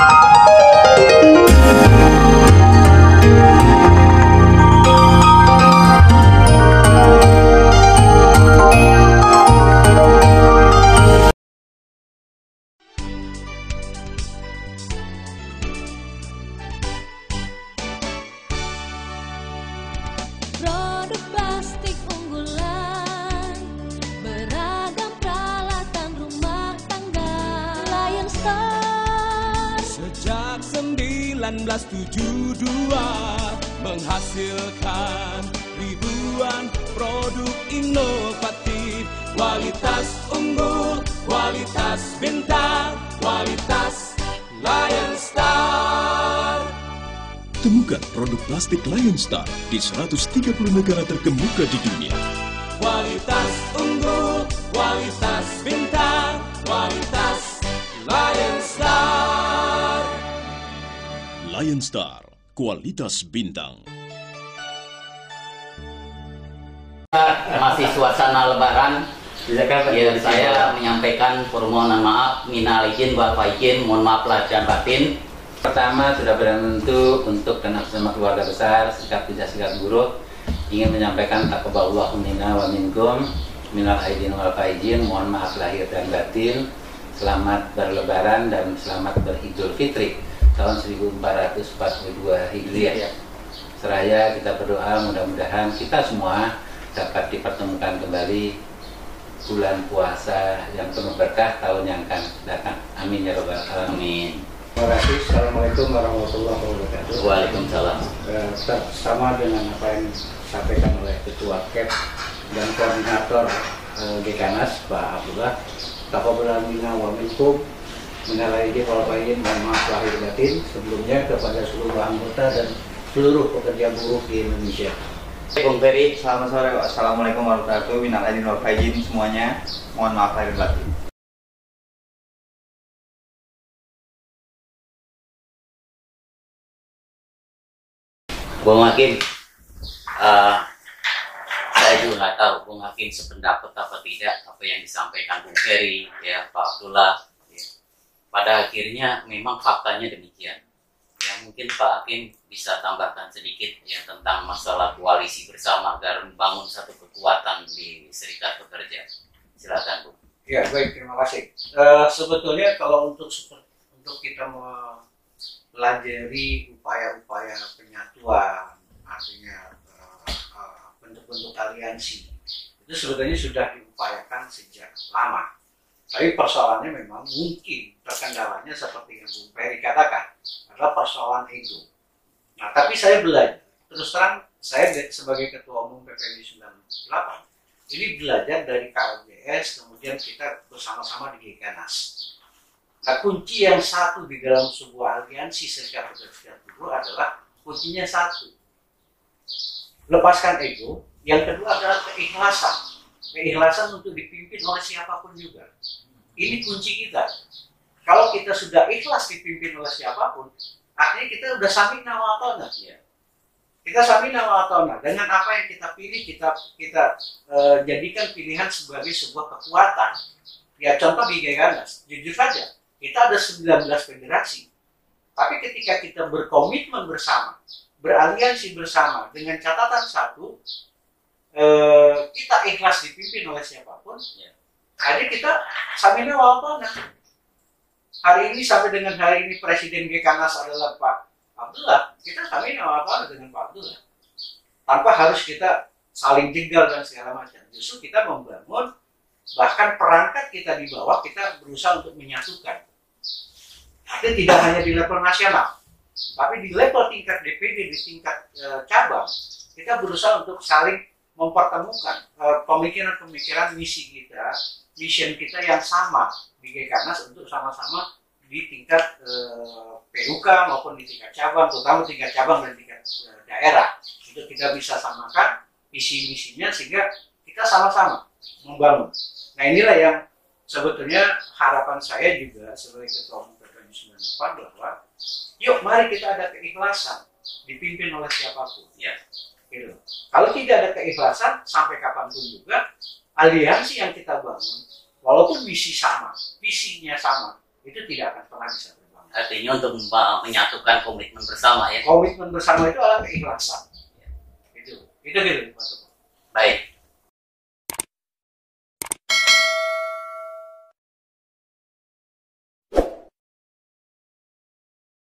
Produk Sejak 1972 menghasilkan ribuan produk inovatif Kualitas unggul, kualitas bintang, kualitas Lion Star Temukan produk plastik Lion Star di 130 negara terkemuka di dunia. Kualitas unggul, kualitas Lion Star, kualitas bintang. masih suasana lebaran. Ya, saya menyampaikan permohonan maaf minal izin wal faizin mohon maaf lahir dan batin. Pertama sudah berbentuk untuk dan atas nama keluarga besar sikap tidak sikap buruk. Ingin menyampaikan taqabbalallahu minna wa minkum minal aidin wal faizin mohon maaf lahir dan batin. Selamat berlebaran dan selamat beridul fitri tahun 1442 Hijriah seraya kita berdoa mudah-mudahan kita semua dapat dipertemukan kembali bulan puasa yang penuh berkah tahun yang akan datang amin ya robbal alamin Terima kasih. Assalamualaikum warahmatullahi wabarakatuh. Waalaikumsalam Eh, sama dengan apa yang disampaikan oleh Ketua KEP dan Koordinator eh, Dekanas Pak Abdullah. Taqabbalallahu minna wa minkum minal aidin wal faizin mohon maaf lahir batin sebelumnya kepada seluruh anggota dan seluruh pekerja buruh di Indonesia. Bung Ferry Selamat sore, Pak. Assalamualaikum warahmatullahi wabarakatuh. Minal aidin wal faizin semuanya. Mohon maaf lahir batin. Bung Hakim eh, saya juga nggak tahu Bung Hakim sependapat apa tidak apa yang disampaikan Bung Ferry ya Pak Abdullah. Pada akhirnya memang faktanya demikian ya mungkin Pak Hakim bisa tambahkan sedikit ya tentang masalah koalisi bersama agar membangun satu kekuatan di Serikat Pekerja silakan Bu Ya baik terima kasih. Eh, sebetulnya kalau untuk untuk kita mempelajari upaya-upaya penyatuan, artinya eh, eh, bentuk-bentuk aliansi itu sebetulnya sudah diupayakan sejak lama. Tapi persoalannya memang mungkin terkendalanya seperti yang Bung Ferry katakan adalah persoalan ego. Nah tapi saya belajar terus terang saya sebagai ketua umum PPD 98 ini belajar dari KLBS, kemudian kita bersama-sama di Gekanas. Nah, kunci yang satu di dalam sebuah aliansi serikat pekerja buruh adalah kuncinya satu. Lepaskan ego. Yang kedua adalah keikhlasan. Keikhlasan untuk dipimpin oleh siapa pun juga. Ini kunci kita. Kalau kita sudah ikhlas dipimpin oleh siapa pun, artinya kita udah sami nawa ya. Kita sami nawa dengan apa yang kita pilih kita kita eh, jadikan pilihan sebagai sebuah kekuatan. Ya contoh di Geganas, jujur saja, kita ada 19 federasi. Tapi ketika kita berkomitmen bersama, beraliansi bersama dengan catatan satu, eh, kita ikhlas dipimpin oleh siapa pun, jadi kita samina wal Hari ini sampai dengan hari ini Presiden Gekanas adalah Pak Abdullah, kita samina wal dengan Pak Abdullah. Tanpa harus kita saling jegal dan segala macam. Justru kita membangun bahkan perangkat kita di bawah kita berusaha untuk menyatukan. Tapi tidak hanya di level nasional, tapi di level tingkat DPD, di tingkat eh, cabang, kita berusaha untuk saling mempertemukan eh, pemikiran-pemikiran misi kita, mission kita yang sama di Gekanas untuk sama-sama di tingkat eh, PUK maupun di tingkat cabang, terutama tingkat cabang dan tingkat eh, daerah. Untuk kita bisa samakan visi misinya sehingga kita sama-sama membangun. Nah inilah yang sebetulnya harapan saya juga sebagai ketua umum PPM 98 bahwa yuk mari kita ada keikhlasan dipimpin oleh siapa pun. Ya. Gitu. Kalau tidak ada keikhlasan sampai kapan pun juga aliansi yang kita bangun walaupun misi sama, visinya sama, itu tidak akan pernah bisa berbangun. artinya untuk menyatukan komitmen bersama ya Komitmen bersama itu adalah keikhlasan. Itu, itu gitu.